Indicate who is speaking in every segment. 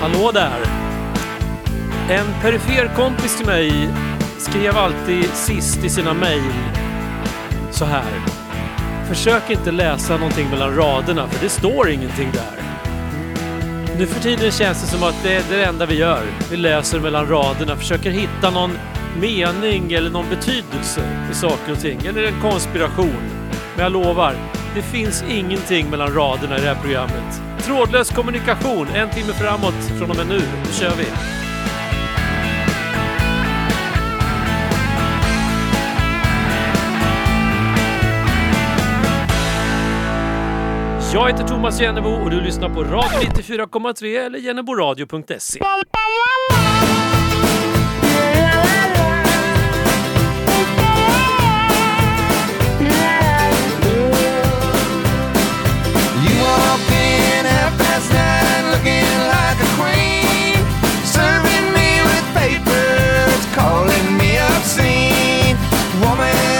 Speaker 1: Hallå där! En perifer kompis till mig skrev alltid sist i sina mejl så här. Försök inte läsa någonting mellan raderna för det står ingenting där. Nu för tiden känns det som att det är det enda vi gör. Vi läser mellan raderna, försöker hitta någon mening eller någon betydelse i saker och ting. Eller en konspiration. Men jag lovar, det finns ingenting mellan raderna i det här programmet. Trådlös kommunikation, en timme framåt från och med nu. Nu kör vi! Jag heter Thomas Jennebo och du lyssnar på Radio 94,3 eller jenneboradio.se.
Speaker 2: Woman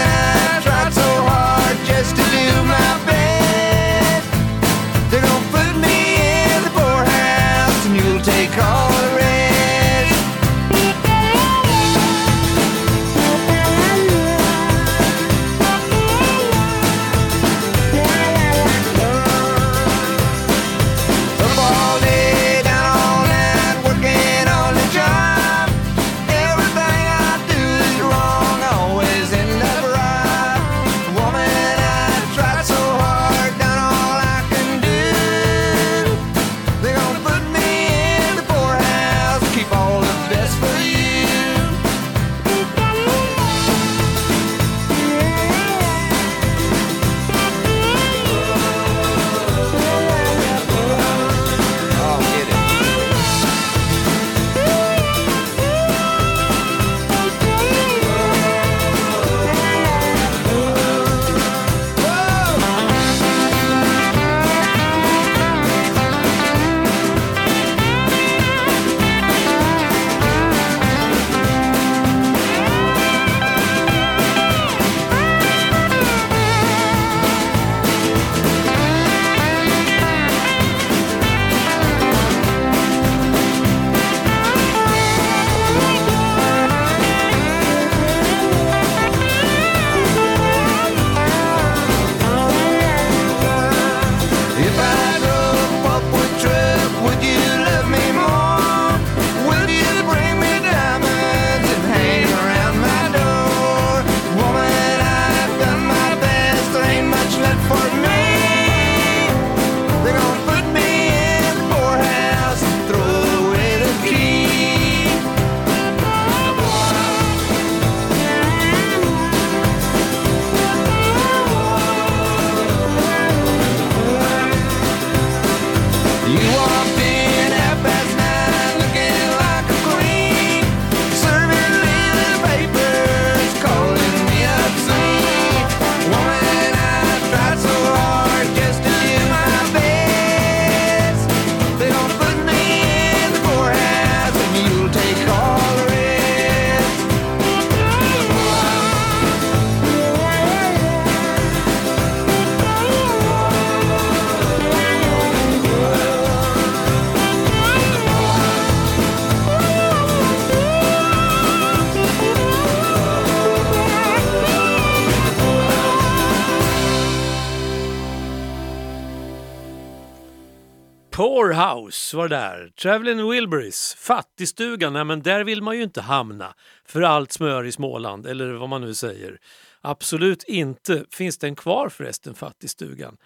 Speaker 1: var det där. Traveling Wilburys. Fattigstugan, nej men där vill man ju inte hamna. För allt smör i Småland, eller vad man nu säger. Absolut inte. Finns den kvar förresten, fattigstugan?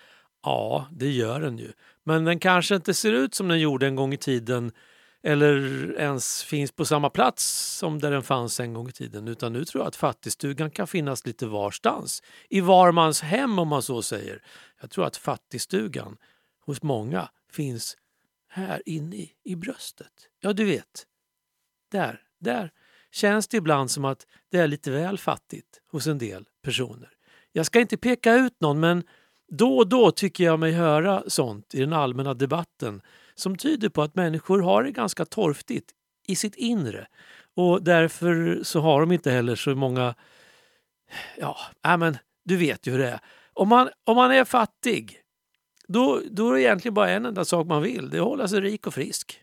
Speaker 1: Ja, det gör den ju. Men den kanske inte ser ut som den gjorde en gång i tiden eller ens finns på samma plats som där den fanns en gång i tiden. Utan nu tror jag att fattigstugan kan finnas lite varstans. I var mans hem om man så säger. Jag tror att fattigstugan hos många finns här inne i, i bröstet. Ja, du vet. Där, där känns det ibland som att det är lite väl fattigt hos en del personer. Jag ska inte peka ut någon men då och då tycker jag mig höra sånt i den allmänna debatten som tyder på att människor har det ganska torftigt i sitt inre
Speaker 3: Och därför så har de inte heller så många... Ja, äh men du vet ju hur det är. Om man, om man är fattig, då, då är det egentligen bara en enda sak man vill. Det är att hålla sig rik och frisk.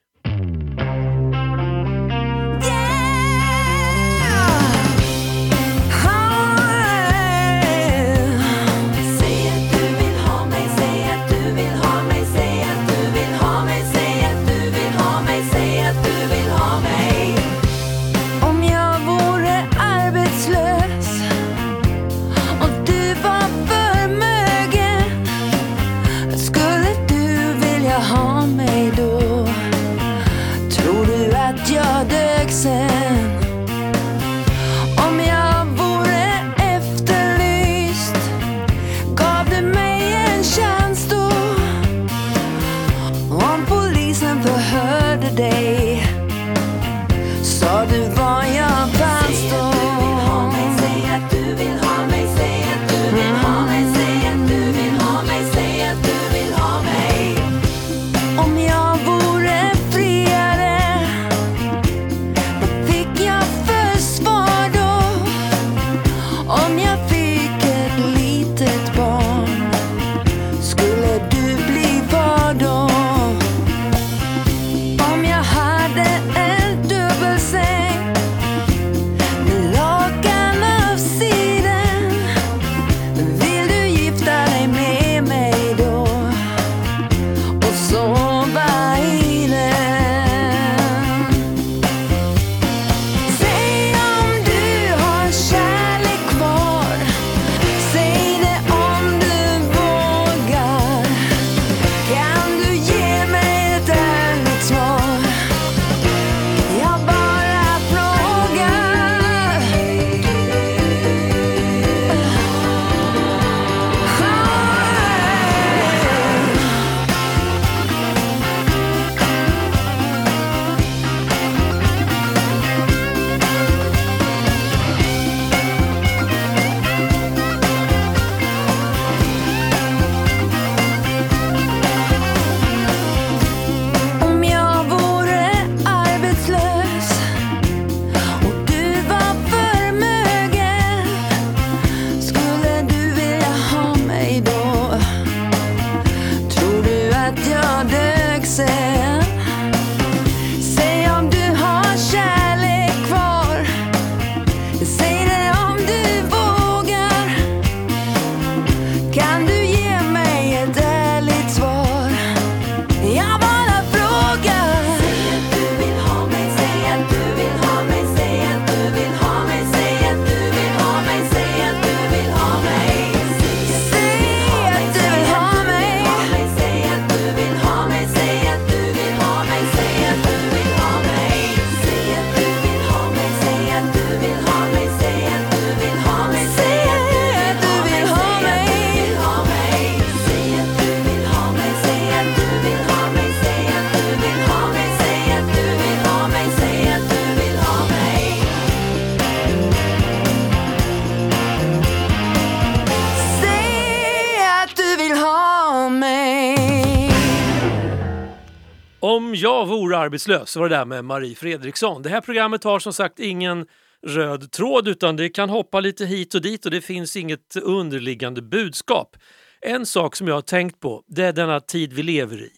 Speaker 1: Arbetslös
Speaker 3: så var det där med Marie Fredriksson. Det här programmet har som sagt ingen röd tråd utan det kan hoppa lite hit och dit och det finns inget underliggande budskap. En sak som jag har tänkt på det är denna tid vi lever i.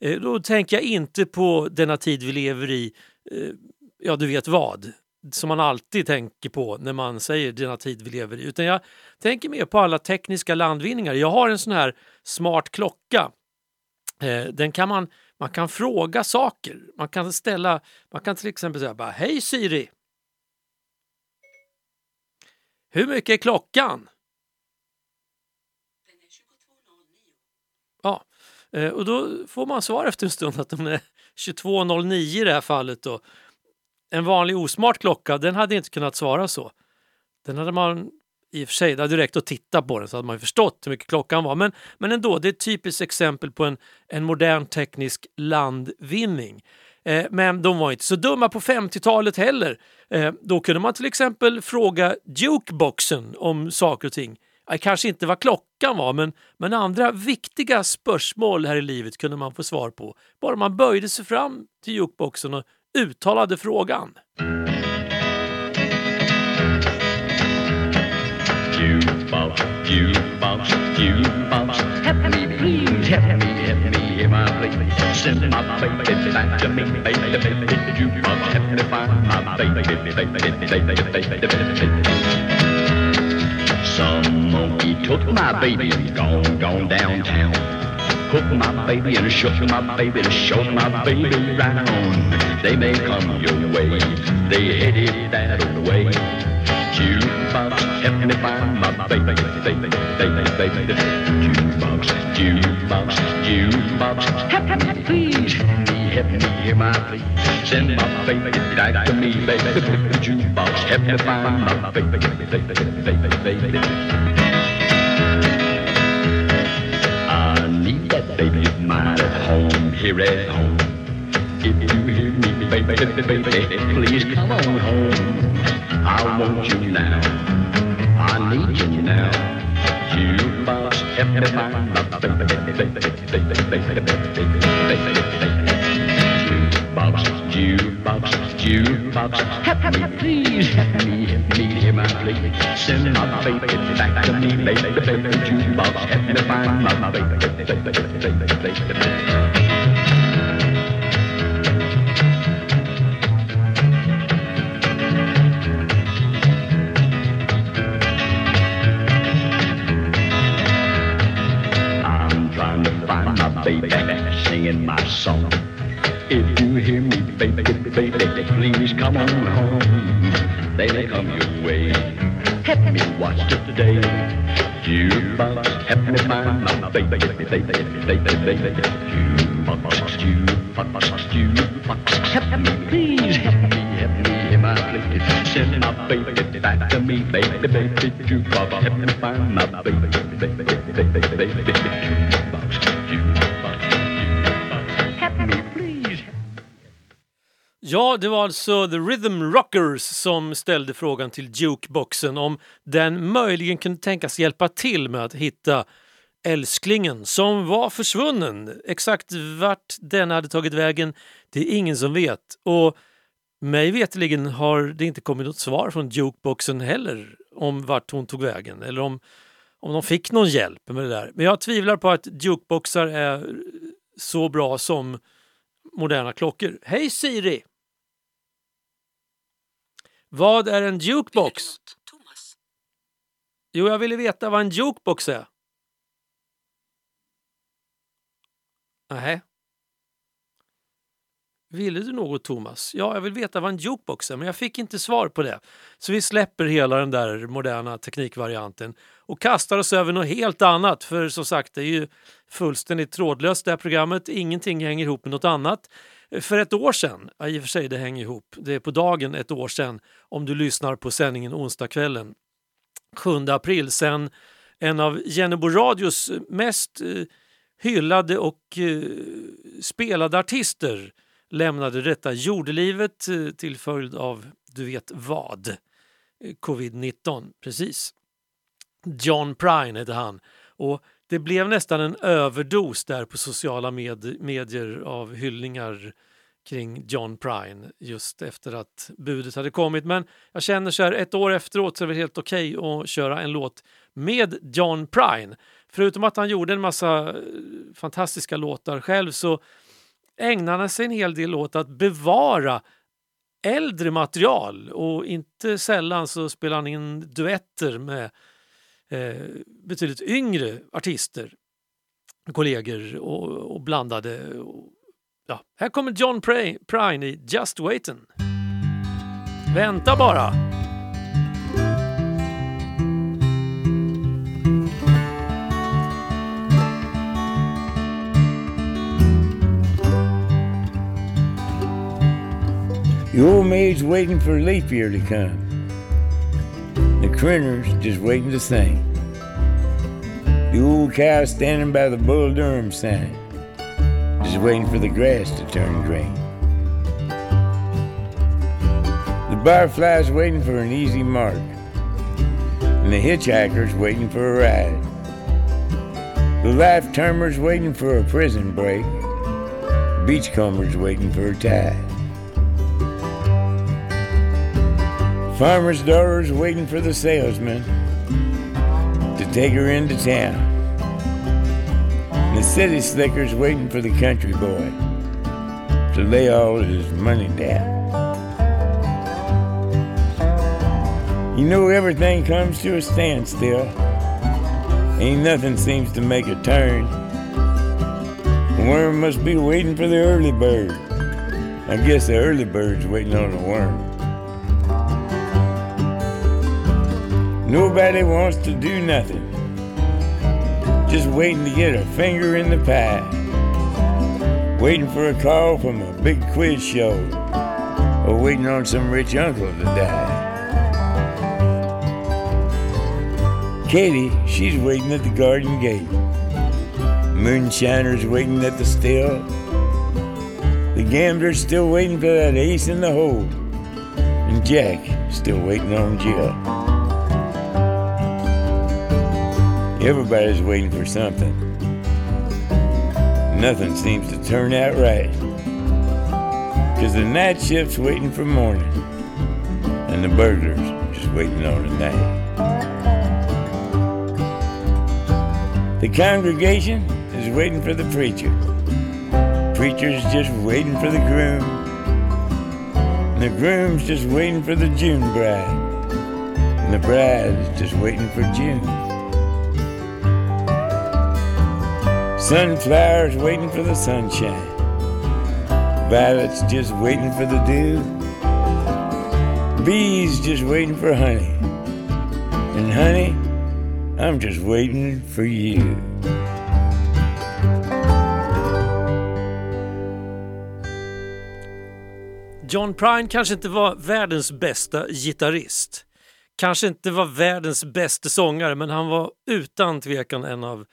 Speaker 3: Eh, då tänker jag inte på denna tid vi lever i, eh, ja du vet vad, som man alltid tänker på när man säger denna tid vi lever i. Utan jag tänker mer på alla tekniska landvinningar. Jag har en sån här smart klocka. Eh, den kan man, man kan fråga saker. Man kan ställa, man kan till exempel säga bara Hej Siri! Hur mycket är klockan? Ja, eh, och då får man svar efter en stund att den är 22.09 i det här fallet. Då. En vanlig osmart klocka den hade inte kunnat svara så. Den hade man i och för sig, det hade räckt att titta på den så hade man ju förstått hur mycket klockan var. Men, men ändå, det är ett typiskt exempel på en, en modern teknisk landvinning. Eh, men de var inte så dumma på 50-talet heller. Eh, då kunde man till exempel fråga jukeboxen om saker och ting. Eh, kanske inte vad klockan var, men, men andra viktiga spörsmål här i livet kunde man få svar på. Bara man böjde sig fram till jukeboxen och uttalade frågan.
Speaker 4: Jukebox, jukebox, jukebox. Help me, please, help me, help me, hear my plea. Send my baby back to me, baby, baby, jukebox. Help me find my baby, baby, baby, baby, baby, baby. Some monkey took my baby and gone, gone downtown. Hook my baby and shook my baby and show my baby round. They may come your way, they headed that way. Help me find my baby, baby, baby, baby. Jukebox, jukebox, jukebox, help please, help me, hear my plea. Send my baby back to me, baby. Jukebox, help me find my baby, baby, baby, baby. I need that baby of mine at home, here at home. If you hear me, baby, baby, please come on home. I want you now. I need you now. Baby, baby. Jukebox, jukebox, jukebox, help me please, help me, help me hear my. Send my baby back to me, baby, baby, jukebox, help me find my baby, baby, singing my song. If you hear me, baby, baby, please come on home. They come your way. Help me watch today. Jukebox, help me find my baby, baby, baby, baby, baby. Jukebox, jukebox, jukebox, help me please, help me, help me hear my plea. Send my baby back to me, baby, baby. Jukebox, help me find my baby, baby, baby, baby, baby,
Speaker 1: Ja, det var alltså The Rhythm Rockers som ställde frågan till Jukeboxen om den möjligen kunde tänkas hjälpa till med att hitta älsklingen som var försvunnen. Exakt vart den hade tagit vägen, det är ingen som vet. Och mig veterligen har det inte kommit något svar från Jukeboxen heller om vart hon tog vägen eller om, om de fick någon hjälp med det där. Men jag tvivlar på att jukeboxar är så bra som moderna klockor. Hej Siri! Vad är en jukebox? Jo, jag ville veta vad en jukebox är. Nej. Ville du något Thomas? Ja, jag vill veta vad en jukebox är, men jag fick inte svar på det. Så vi släpper hela den där moderna teknikvarianten och kastar oss över något helt annat. För som sagt, det är ju fullständigt trådlöst det här programmet. Ingenting hänger ihop med något annat. För ett år sedan, ja, i och för sig det hänger ihop, det är på dagen ett år sedan om du lyssnar på sändningen onsdagskvällen 7 april sen en av Jennebo Radios eh, mest eh, hyllade och eh, spelade artister lämnade detta jordelivet eh, till följd av du vet vad, eh, covid-19. Precis. John Prine hette han. Och det blev nästan en överdos där på sociala med medier av hyllningar kring John Prine just efter att budet hade kommit. Men jag känner så här ett år efteråt så är det helt okej att köra en låt med John Prine. Förutom att han gjorde en massa eh, fantastiska låtar själv så ägnade han sig en hel del åt att bevara äldre material och inte sällan så spelar han in duetter med eh, betydligt yngre artister, kollegor och, och blandade. Och, ja. Här kommer John Prine i Just Waitin'. Vänta bara!
Speaker 5: The old maid's waiting for leap year to come. The crinner's just waiting to sing. The old cow standing by the Bull Durham sign, just waiting for the grass to turn green. The barfly's waiting for an easy mark, and the hitchhiker's waiting for a ride. The life termer's waiting for a prison break. The beachcomber's waiting for a tide. Farmer's daughter's waiting for the salesman to take her into town. The city slicker's waiting for the country boy to lay all his money down. You know everything comes to a standstill. Ain't nothing seems to make a turn. The worm must be waiting for the early bird. I guess the early bird's waiting on the worm. Nobody wants to do nothing. Just waiting to get a finger in the pie. Waiting for a call from a big quiz show. Or waiting on some rich uncle to die. Katie, she's waiting at the garden gate. Moonshiner's waiting at the still. The gambler's still waiting for that ace in the hole. And Jack still waiting on Jill. Everybody's waiting for something. Nothing seems to turn out right. Cause the night shift's waiting for morning. And the burglar's just waiting on the night. The congregation is waiting for the preacher. Preacher's just waiting for the groom. And the groom's just waiting for the June bride. And the bride's just waiting for June. Sunflowers waiting for the sunshine. Violets just waiting for the dew. Bees just waiting for honey. And honey, I'm just waiting for you.
Speaker 1: John Prine kanske inte var världens bästa gitarrist. Kanske inte var världens bästa sångare men han var utan tvekan en av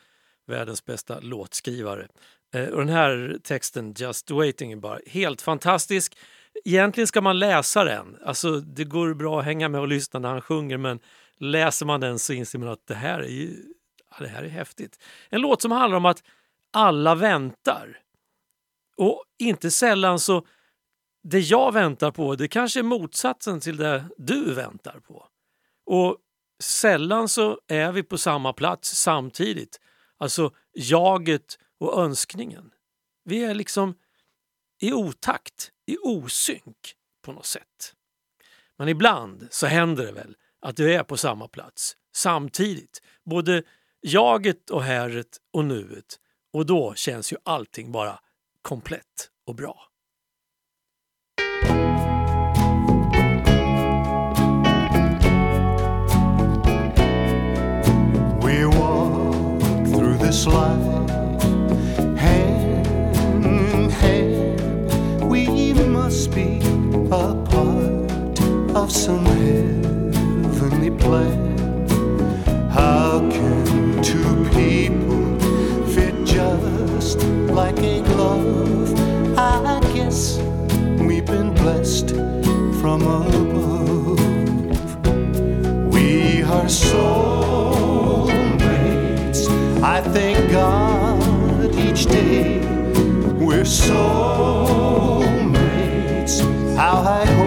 Speaker 1: världens bästa låtskrivare. Eh, och den här texten, Just Waiting, är bara helt fantastisk. Egentligen ska man läsa den. Alltså, det går bra att hänga med och lyssna när han sjunger men läser man den så inser man att det här är, ju, ja, det här är häftigt. En låt som handlar om att alla väntar. Och inte sällan så det jag väntar på det kanske är motsatsen till det du väntar på. Och sällan så är vi på samma plats samtidigt. Alltså jaget och önskningen. Vi är liksom i otakt, i osynk på något sätt. Men ibland så händer det väl att du är på samma plats samtidigt. Både jaget och häret och nuet. Och då känns ju allting bara komplett och bra.
Speaker 6: Life hand hand. We must be a part of some heavenly plan. How can two people fit just like a glove? I guess we've been blessed from above. We are soulmates. Each day we're soulmates. How I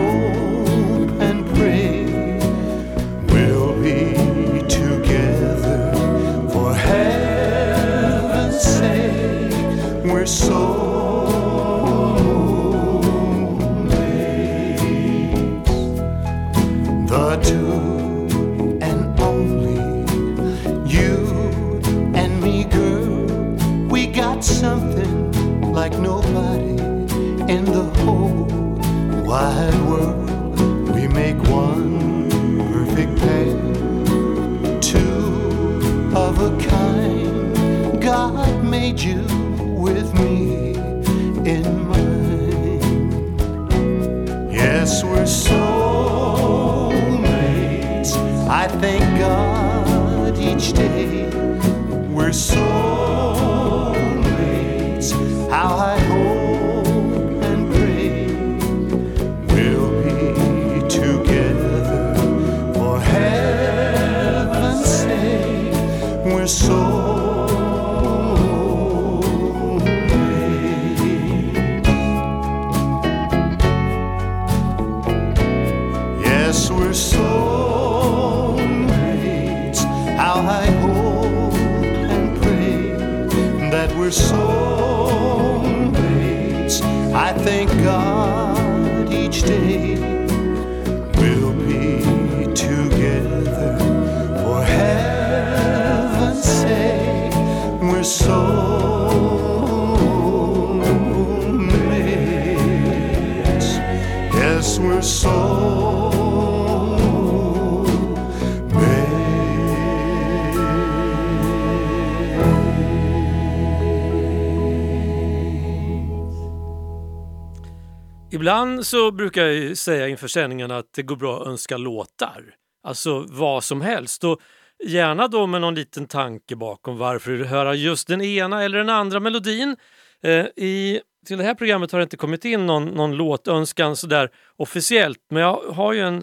Speaker 1: Ibland så brukar jag ju säga inför sändningarna att det går bra att önska låtar. Alltså vad som helst. Och gärna då med någon liten tanke bakom varför du vill höra just den ena eller den andra melodin. Eh, i, till det här programmet har det inte kommit in någon, någon låtönskan sådär officiellt men jag har ju en,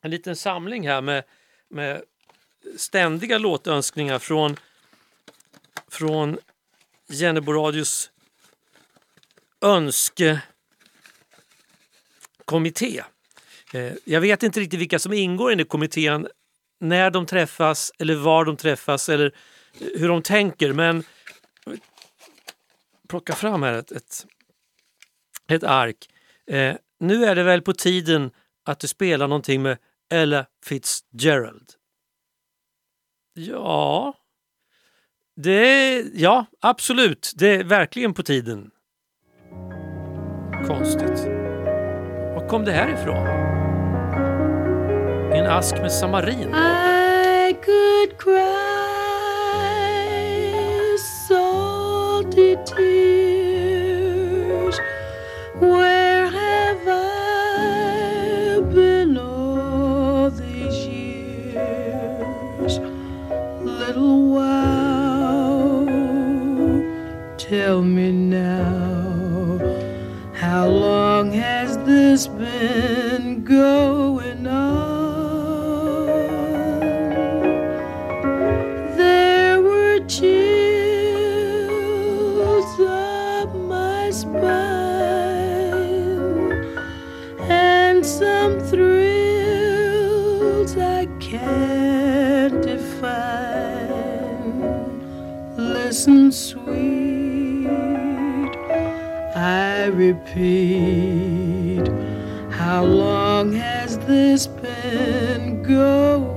Speaker 1: en liten samling här med, med ständiga låtönskningar från, från Jennebo Radios önske kommitté. Eh, jag vet inte riktigt vilka som ingår i den kommittén, när de träffas eller var de träffas eller eh, hur de tänker. Men plocka fram här ett, ett, ett ark. Eh, nu är det väl på tiden att du spelar någonting med Ella Fitzgerald. Ja, det, ja absolut. Det är verkligen på tiden. Konstigt. Kom det här ifrån? En ask med samarin?
Speaker 7: I could cry salty tears. Where have I been all these years? Little wow, tell me now, how long has been going on? There were chills up my spine and some thrills I can't define. Listen, sweet, I repeat, how long has this been going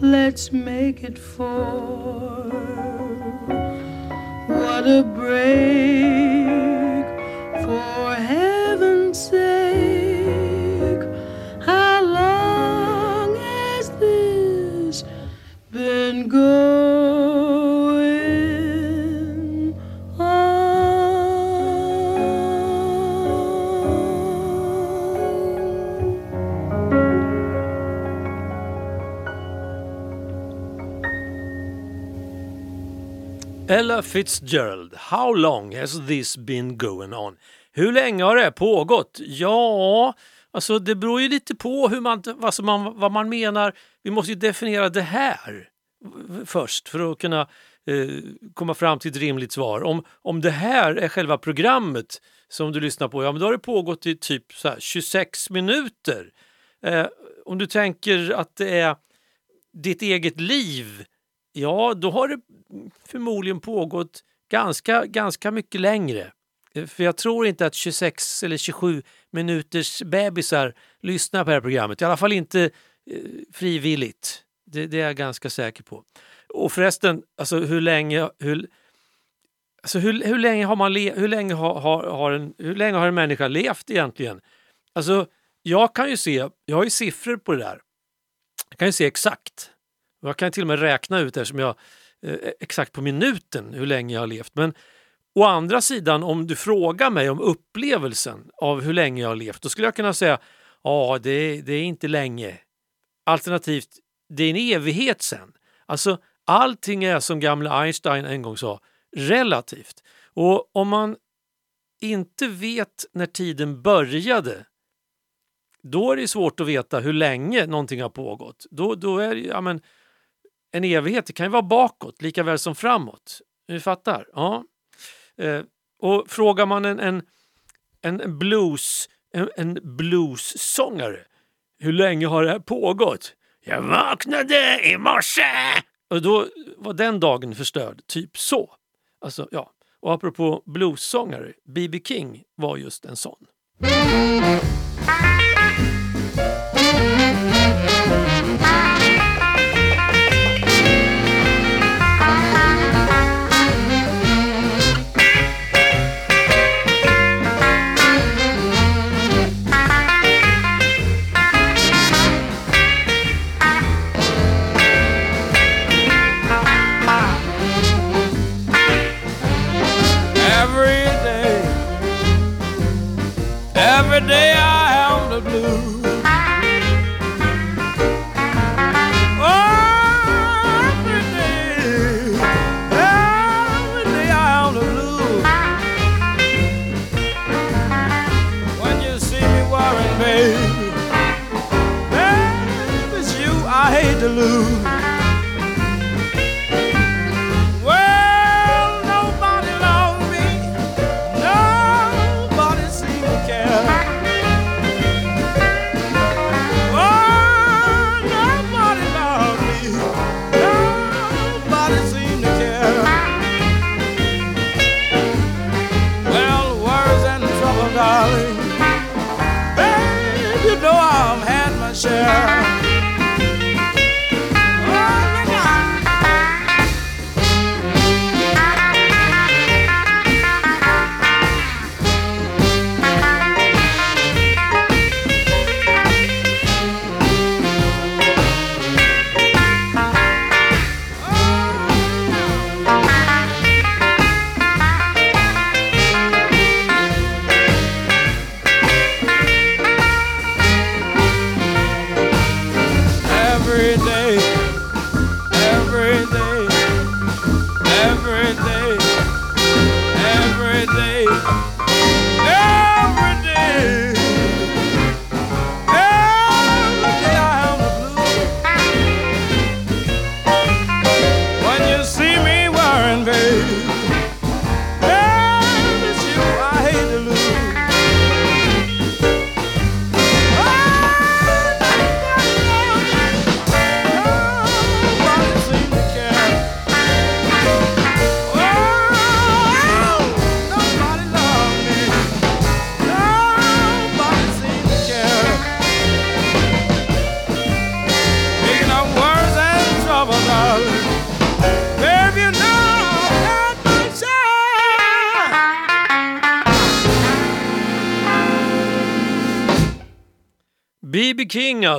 Speaker 7: Let's make it four. What a break
Speaker 1: Ella Fitzgerald, How long has this been going on? Hur länge har det pågått? Ja, alltså det beror ju lite på hur man, alltså man, vad man menar. Vi måste ju definiera det här. först för att kunna eh, komma fram till ett rimligt svar. Om, om det här är själva programmet som du lyssnar på, ja men då har det pågått i typ så här 26 minuter. Eh, om du tänker att det är ditt eget liv, ja då har det förmodligen pågått ganska, ganska mycket längre. Eh, för jag tror inte att 26 eller 27 minuters bebisar lyssnar på det här programmet. I alla fall inte eh, frivilligt. Det, det är jag ganska säker på. Och förresten, alltså hur länge, hur, alltså hur, hur länge har man le, hur länge har, har, har en, hur länge har en människa levt egentligen? Alltså, jag kan ju se, jag har ju siffror på det där. Jag kan ju se exakt. Jag kan till och med räkna ut eftersom jag eh, exakt på minuten hur länge jag har levt. Men å andra sidan, om du frågar mig om upplevelsen av hur länge jag har levt, då skulle jag kunna säga ja, det, det är inte länge. Alternativt, det är en evighet sen. Alltså, allting är som gamle Einstein en gång sa, relativt. Och om man inte vet när tiden började, då är det svårt att veta hur länge någonting har pågått. Då, då är det, ja, men, en evighet det kan ju vara bakåt lika väl som framåt. Ni fattar? Ja. Eh, och frågar man en, en, en blues en, en bluessångare hur länge har det här pågått? Jag vaknade i morse! Och då var den dagen förstörd, typ så. Alltså, ja. Och apropå bluessångare, B.B. King var just en sån.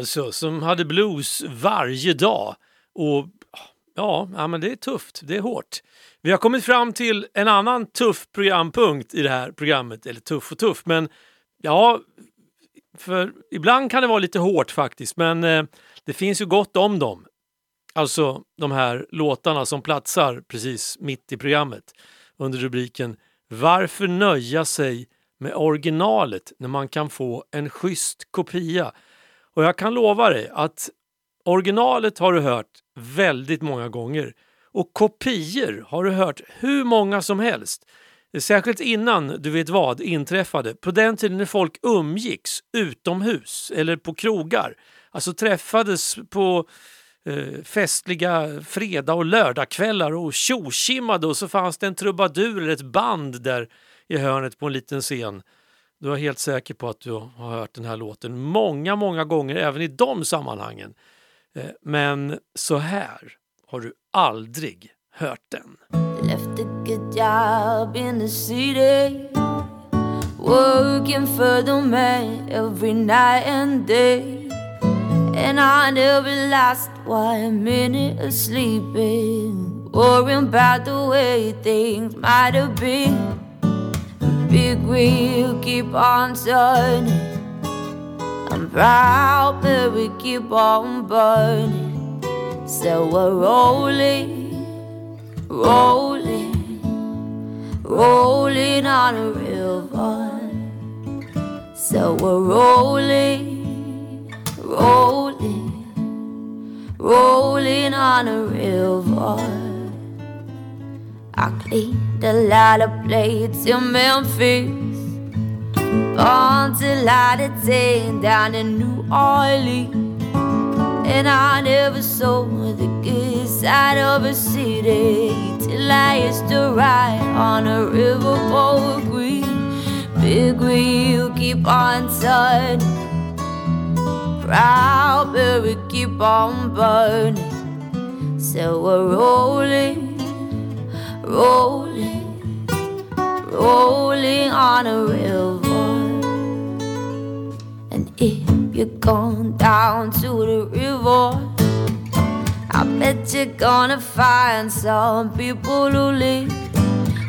Speaker 1: Alltså, som hade blues varje dag. Och ja, ja, men det är tufft, det är hårt. Vi har kommit fram till en annan tuff programpunkt i det här programmet. Eller tuff och tuff, men ja, för ibland kan det vara lite hårt faktiskt. Men eh, det finns ju gott om dem. Alltså de här låtarna som platsar precis mitt i programmet under rubriken Varför nöja sig med originalet när man kan få en schysst kopia? Och jag kan lova dig att originalet har du hört väldigt många gånger och kopior har du hört hur många som helst. Särskilt innan Du vet vad inträffade, på den tiden när folk umgicks utomhus eller på krogar. Alltså träffades på eh, festliga fredag och lördagskvällar och tjoskimmade och så fanns det en trubadur eller ett band där i hörnet på en liten scen. Du är helt säker på att du har hört den här låten många, många gånger även i de sammanhangen. Eh, men så här har du aldrig hört den.
Speaker 8: Left a good job in the city, working for the man every night and day. And I never lost one minute of sleeping, worrying about the way things might have been. Big wheel keep on turning. I'm proud, but we keep on burning. So we're rolling, rolling, rolling on a river. So we're rolling, rolling, rolling on a river. I cleaned a lot of plates in Memphis. Born to light a ten down in New Orleans. And I never saw the good side of a city till I used to ride on a riverboat green. Big wheel keep on turning. Proud but keep on burning. So we're rolling, rolling, rolling on a river. And if you're going down to the river, I bet you're gonna find some people who live.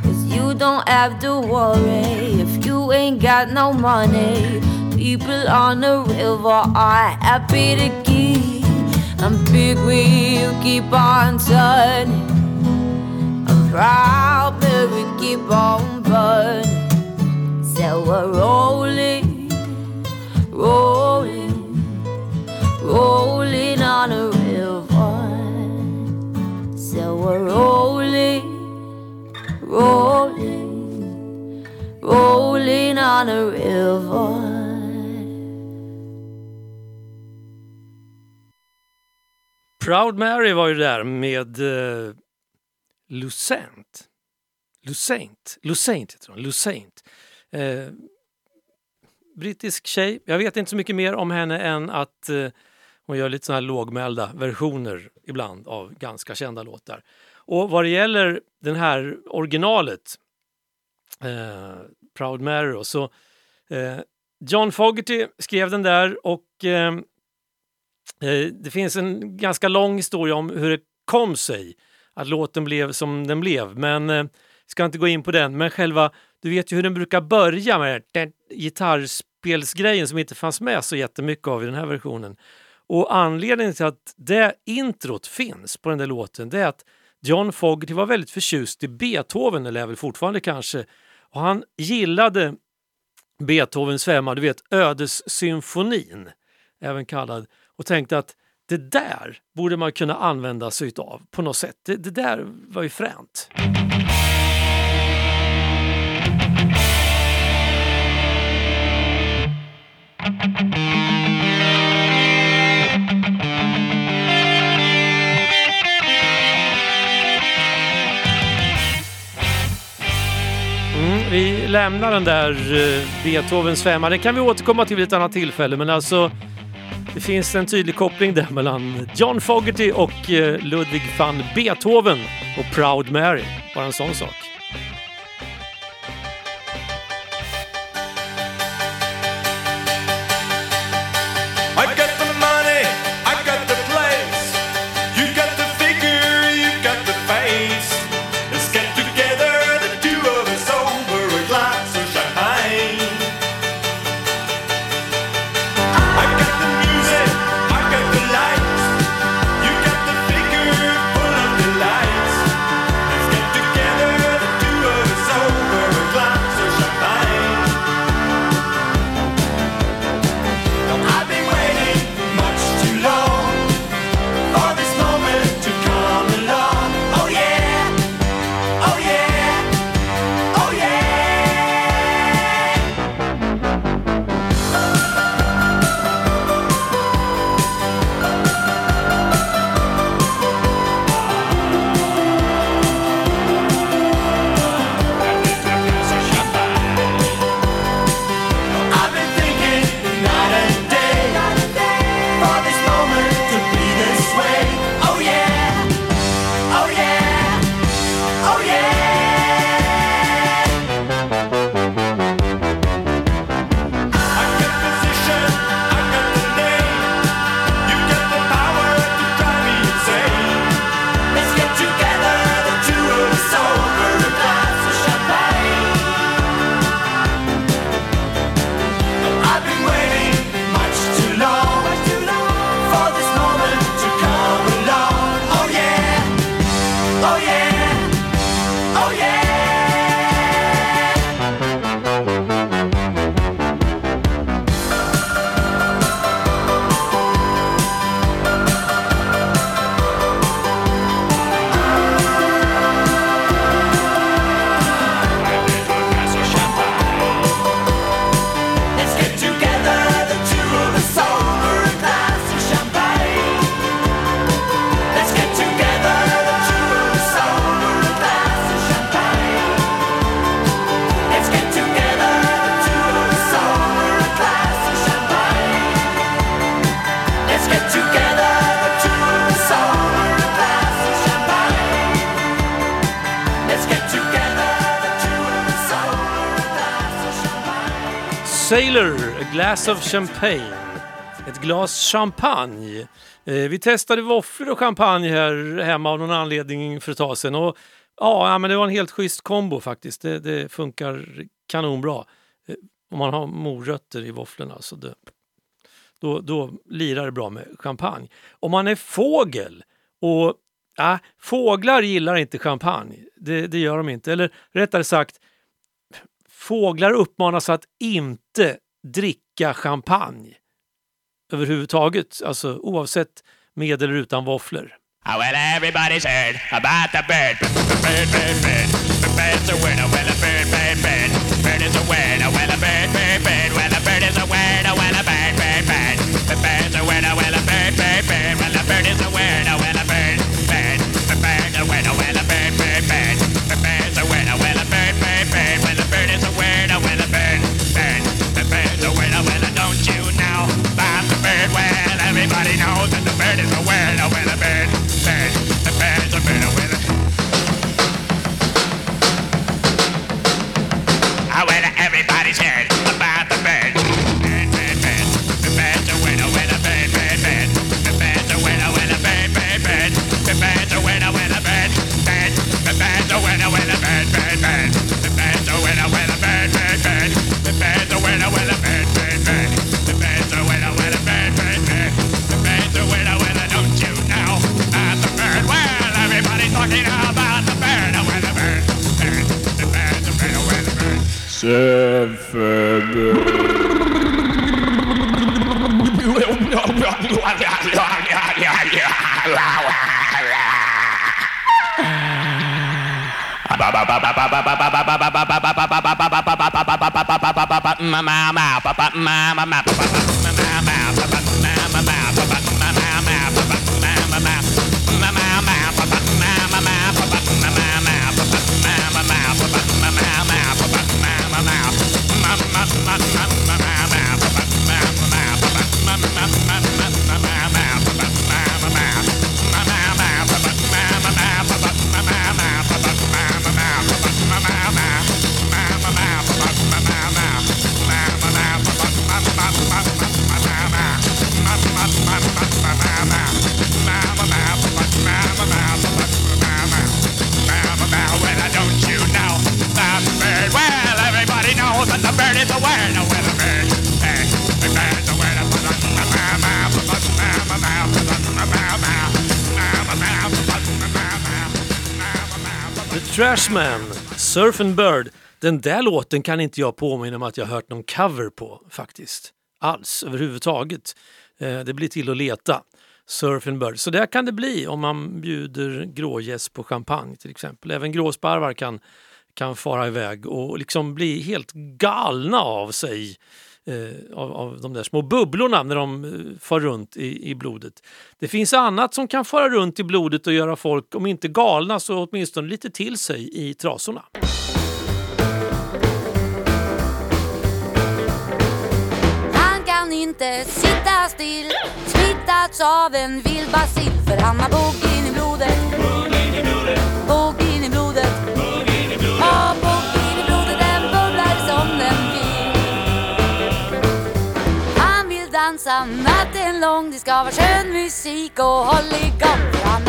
Speaker 8: Cause you don't have to worry if you ain't got no money. People on the river are happy to give. And big wheel keep on turning. Proud, that we keep on burning. So we're rolling, rolling, rolling on a river. So we're rolling, rolling, rolling on a river.
Speaker 1: Proud Mary var ju där med uh, Lucent. Lucent. Lucent heter hon. Lucent. Eh, brittisk tjej. Jag vet inte så mycket mer om henne än att eh, hon gör lite såna här lågmälda versioner ibland av ganska kända låtar. Och vad det gäller den här originalet, eh, Proud Mary, då, så eh, John Fogerty skrev den där och eh, eh det finns en ganska lång historia om hur det kom sig att låten blev som den blev. Men eh, ska inte gå in på den. Men själva, du vet ju hur den brukar börja med den gitarrspelsgrejen som inte fanns med så jättemycket av i den här versionen. Och anledningen till att det introt finns på den där låten det är att John Fogerty var väldigt förtjust i Beethoven, eller är väl fortfarande kanske. Och han gillade Beethovens femma, du vet ödessymfonin, även kallad, och tänkte att det där borde man kunna använda sig av på något sätt. Det, det där var ju fränt. Mm, vi lämnar den där eh, Beethovens femma. Det kan vi återkomma till vid ett annat tillfälle, men alltså det finns en tydlig koppling där mellan John Fogerty och eh, Ludwig van Beethoven och Proud Mary. Bara en sån sak.
Speaker 9: Taylor, A Glass of Champagne.
Speaker 1: Ett glas champagne. Eh, vi testade våfflor och champagne här hemma av någon anledning för ett tag sedan. Och, ja, men det var en helt schysst kombo faktiskt. Det, det funkar kanonbra. Eh, om man har morötter i våfflorna. Så det, då, då lirar det bra med champagne. Om man är fågel och ja, fåglar gillar inte champagne. Det, det gör de inte. Eller rättare sagt, fåglar uppmanas att inte inte dricka champagne överhuvudtaget. Alltså oavsett med eller utan våfflor.
Speaker 10: Oh, well, everybody's heard about the bird. Bird, bird, bird. The bird's a winner. Well, a bird, bird, bird. Bird is a winner. Well, a bird, bird, bird. Well, a bird is a winner. Well, a bird, bird, bird. The bird's a winner. Well, a bird, bird, bird. Well, a bird is a winner. Well, bird is a winner. A bird, bird. The bird's a winner. Well, Ah, well, everybody's heard about the bird. Bird, bird, bird. The bird's a winner, winner, bird, bird, bird. The bird's a winner, winner, bird, bird, bird. The bird's a winner, winner, bird, bird. The bird's a winner, winner, bird, bird, bird. Bird.
Speaker 1: Cashman, Surf and Bird. Den där låten kan inte jag påminna mig att jag hört någon cover på faktiskt. Alls, överhuvudtaget. Eh, det blir till att leta. Surf and Bird. Så där kan det bli om man bjuder grågäss på champagne till exempel. Även gråsparvar kan, kan fara iväg och liksom bli helt galna av sig. Eh, av, av de där små bubblorna när de eh, far runt i, i blodet. Det finns annat som kan fara runt i blodet och göra folk, om inte galna så åtminstone lite till sig i trasorna.
Speaker 11: Han kan inte sitta still Smittats av en vild bacill För han har bogin i blodet Bogin i blodet dansa natten lång Det ska vara skön musik och håll igång. För han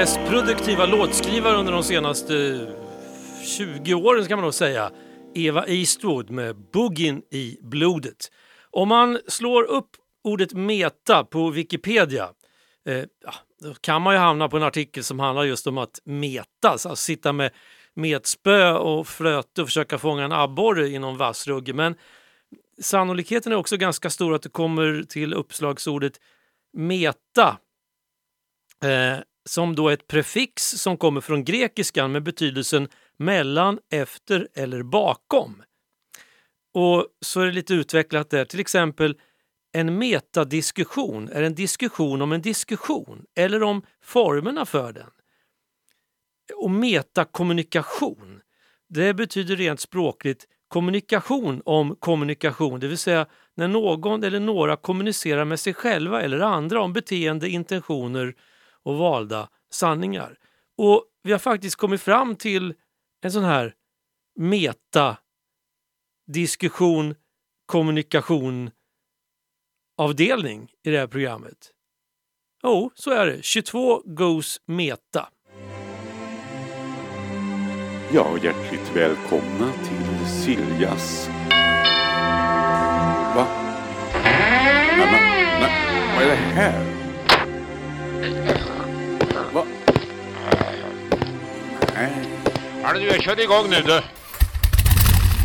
Speaker 1: mest produktiva låtskrivare under de senaste 20 åren kan man nog säga. Eva Eastwood med Boogin i blodet. Om man slår upp ordet meta på Wikipedia eh, ja, då kan man ju hamna på en artikel som handlar just om att metas, alltså sitta med metspö och flöte och försöka fånga en abborre i någon vass rugge. Men sannolikheten är också ganska stor att det kommer till uppslagsordet meta eh, som då är ett prefix som kommer från grekiskan med betydelsen mellan, efter eller bakom. Och så är det lite utvecklat där, till exempel en metadiskussion är en diskussion om en diskussion eller om formerna för den. Och metakommunikation, det betyder rent språkligt kommunikation om kommunikation, det vill säga när någon eller några kommunicerar med sig själva eller andra om beteende, intentioner och valda sanningar. Och vi har faktiskt kommit fram till en sån här meta diskussion, kommunikation avdelning i det här programmet. Jo, så är det. 22 goes meta.
Speaker 12: Ja, hjärtligt välkomna till Siljas... Va? Nej, men, nej, vad är det här? Nej,
Speaker 10: Hörru du, jag kör igång nu du.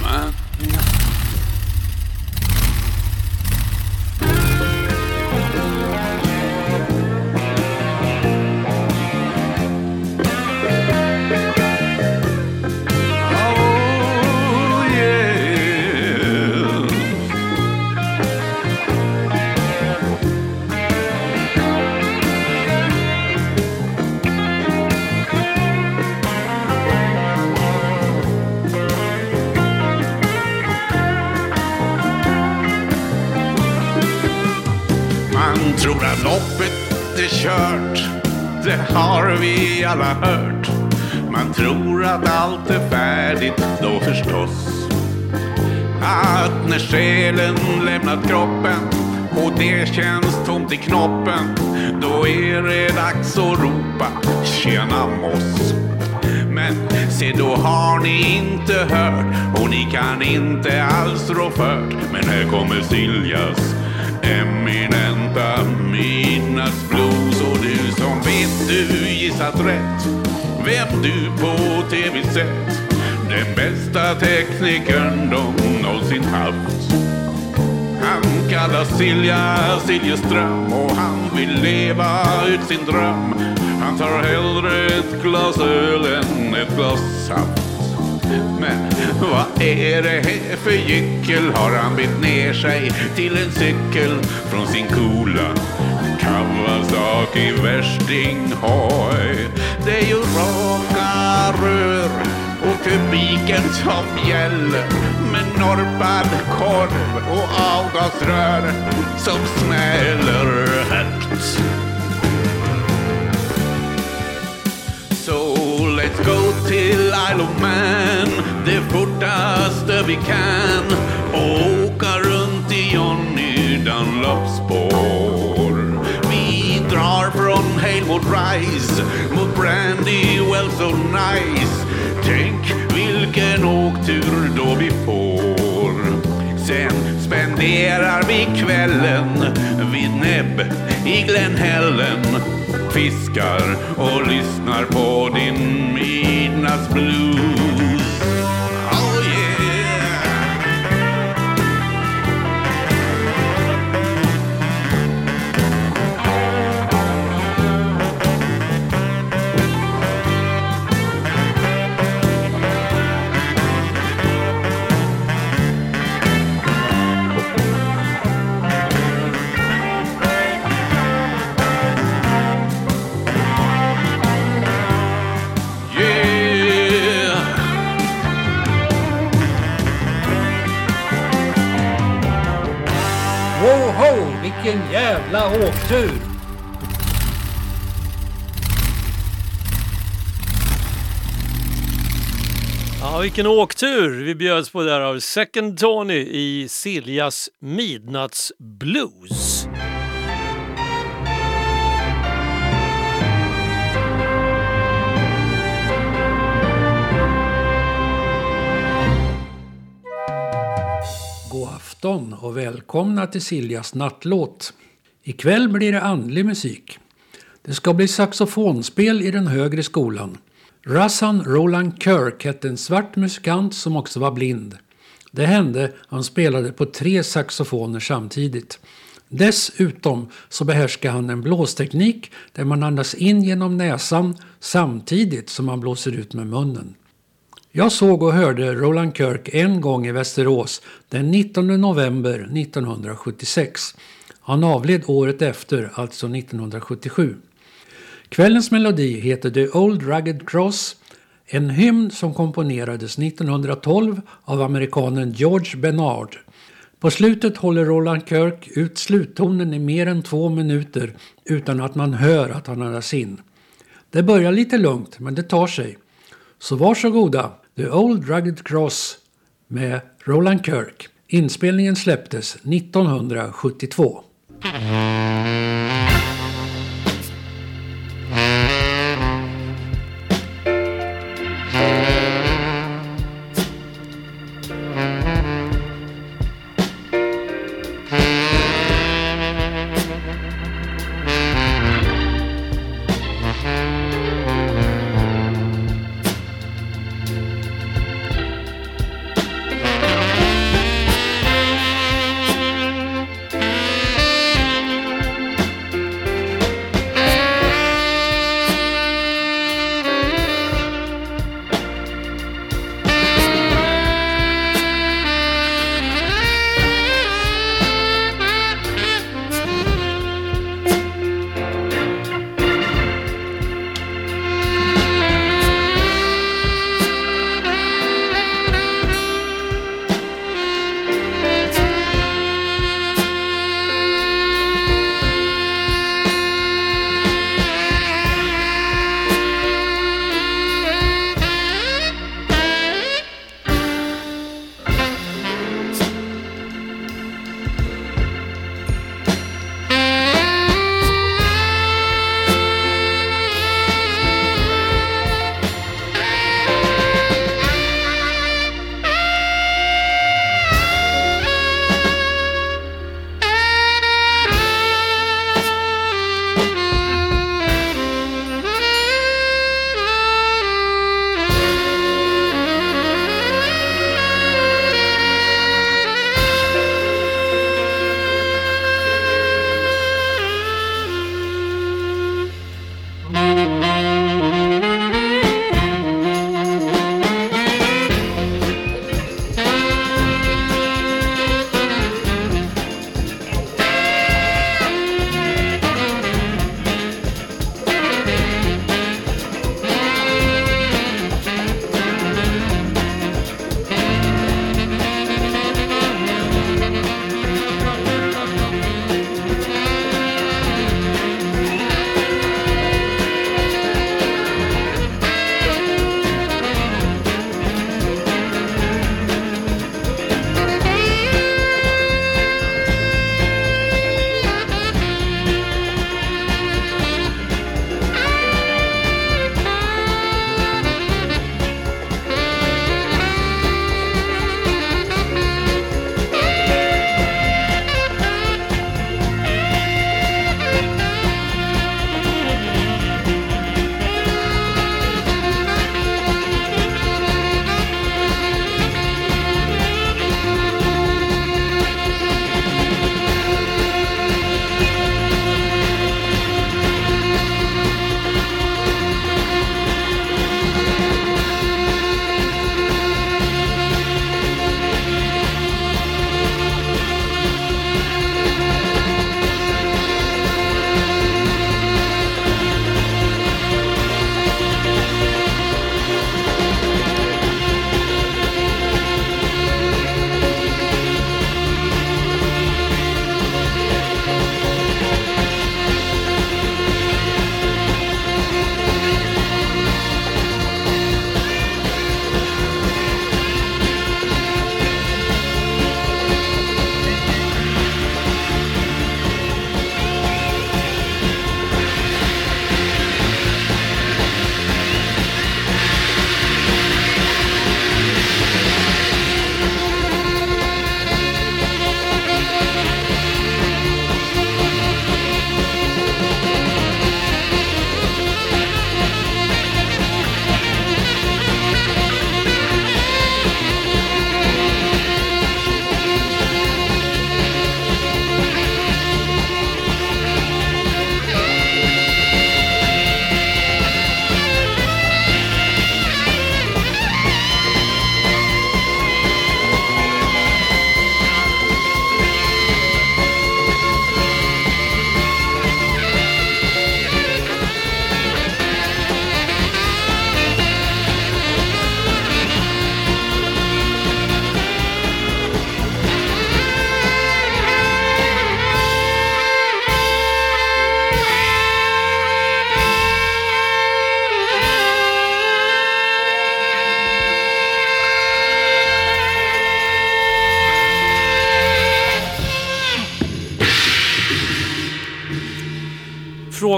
Speaker 12: men...
Speaker 13: tror att loppet är kört, det har vi alla hört. Man tror att allt är färdigt då förstås. Att när själen lämnat kroppen och det känns tomt i knoppen, då är det dags att ropa tjena moss. Men se då har ni inte hört och ni kan inte alls rå fört. Men här kommer Siljas eminenta midnattsblues och du som vet du gissat rätt vem du på tv sett den bästa teknikern de någonsin haft. Han kallas Silja Siljeström och han vill leva ut sin dröm. Han tar hellre ett glas öl än ett glas saft. Men vad är det här för gyckel? Har han bytt ner sig till en cykel från sin coola Kawasaki värstinghoj? Det är ju raka rör och kubiken som gäller med norpad korv och avgasrör som smäller högt. So let's go till Isle of Man det fortaste vi kan och åka runt i Johnny Dunlops spår. Vi drar från Hale mot Rise mot Brandy Well So Nice. Tänk vilken åktur då vi får. Sen spenderar vi kvällen vid näbb i Glenhällen fiskar och lyssnar på din midnattsblues.
Speaker 1: åktur! Ja, vilken åktur vi bjöds på där av Second Tony i Siljas Midnattsblues.
Speaker 14: God afton och välkomna till Siljas nattlåt. Ikväll blir det andlig musik. Det ska bli saxofonspel i den högre skolan. Rassan Roland Kirk hette en svart musikant som också var blind. Det hände han spelade på tre saxofoner samtidigt. Dessutom så behärskar han en blåsteknik där man andas in genom näsan samtidigt som man blåser ut med munnen. Jag såg och hörde Roland Kirk en gång i Västerås den 19 november 1976. Han avled året efter, alltså 1977. Kvällens melodi heter The Old Rugged Cross, en hymn som komponerades 1912 av amerikanen George Bernard. På slutet håller Roland Kirk ut sluttonen i mer än två minuter utan att man hör att han andas in. Det börjar lite lugnt, men det tar sig. Så varsågoda, The Old Rugged Cross med Roland Kirk. Inspelningen släpptes 1972.
Speaker 2: Mm-hmm.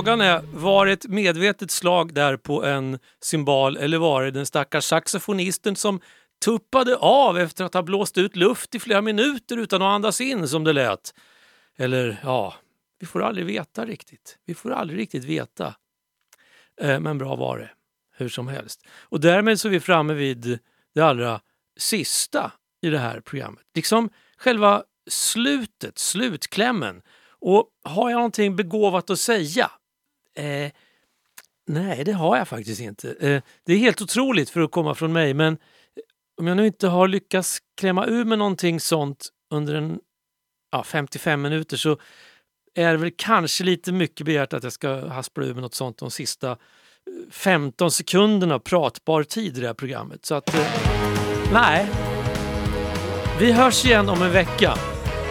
Speaker 3: Frågan är, var det ett medvetet slag där på en symbol eller var det den stackars saxofonisten som tuppade av efter att ha blåst ut luft i flera minuter utan att andas in som det lät? Eller ja, vi får aldrig veta riktigt. Vi får aldrig riktigt veta. Eh, Men bra var det, hur som helst. Och därmed så är vi framme vid det allra sista i det här programmet. Liksom själva slutet, slutklämmen. Och har jag någonting begåvat att säga? Eh, nej, det har jag faktiskt inte. Eh, det är helt otroligt för att komma från mig, men om jag nu inte har lyckats klämma ur med någonting sånt under en ja, 55 minuter så är det väl kanske lite mycket begärt att jag ska haspla ur med något sånt de sista eh, 15 sekunderna pratbar tid i det här programmet. Så att, eh, nej. Vi hörs igen om en vecka.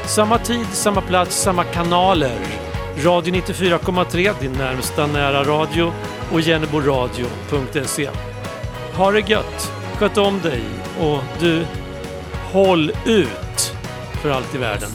Speaker 3: Samma tid, samma plats, samma kanaler. Radio 94,3, din närmsta nära radio och jenneboradio.se. Ha det gött, sköt om dig och du, håll ut för allt i världen.